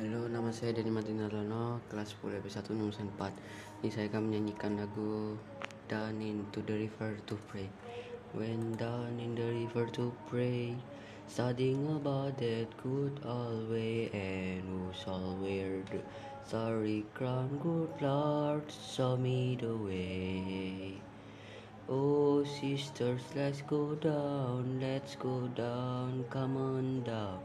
Halo, nama saya Denny Martin Alono, kelas 10 LP1 lulusan 4. Ini saya akan menyanyikan lagu Down into the River to Pray. When down in the river to pray, studying about that good old way and who shall wear the starry crown, good Lord, show me the way. Oh, sisters, let's go down, let's go down, come on down.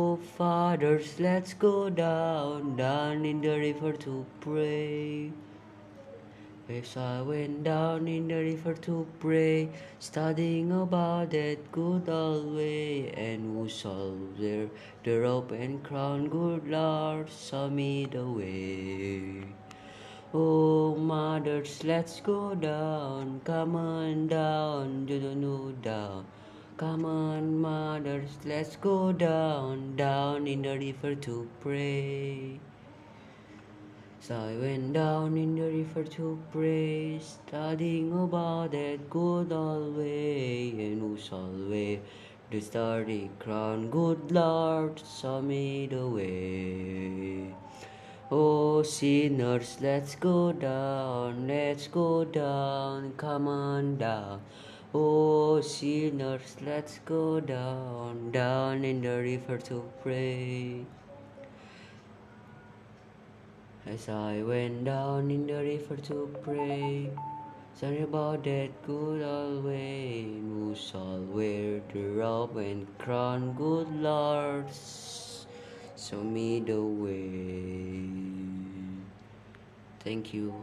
fathers, let's go down, down in the river to pray. As I went down in the river to pray, studying about that good old way, and who saw there the rope and crown, good Lord, show me the way. Oh, mothers, let's go down, come on down, do the new down. Come on, mothers, let's go down, down in the river to pray. So I went down in the river to pray, studying about that good old way, and who shall wear the starry crown, good Lord, show me the way. Oh, sinners, let's go down, let's go down, come on down. Oh, sinners, let's go down, down in the river to pray. As I went down in the river to pray, sorry about that good old way, who shall wear the robe and crown, good Lord, show me the way. Thank you.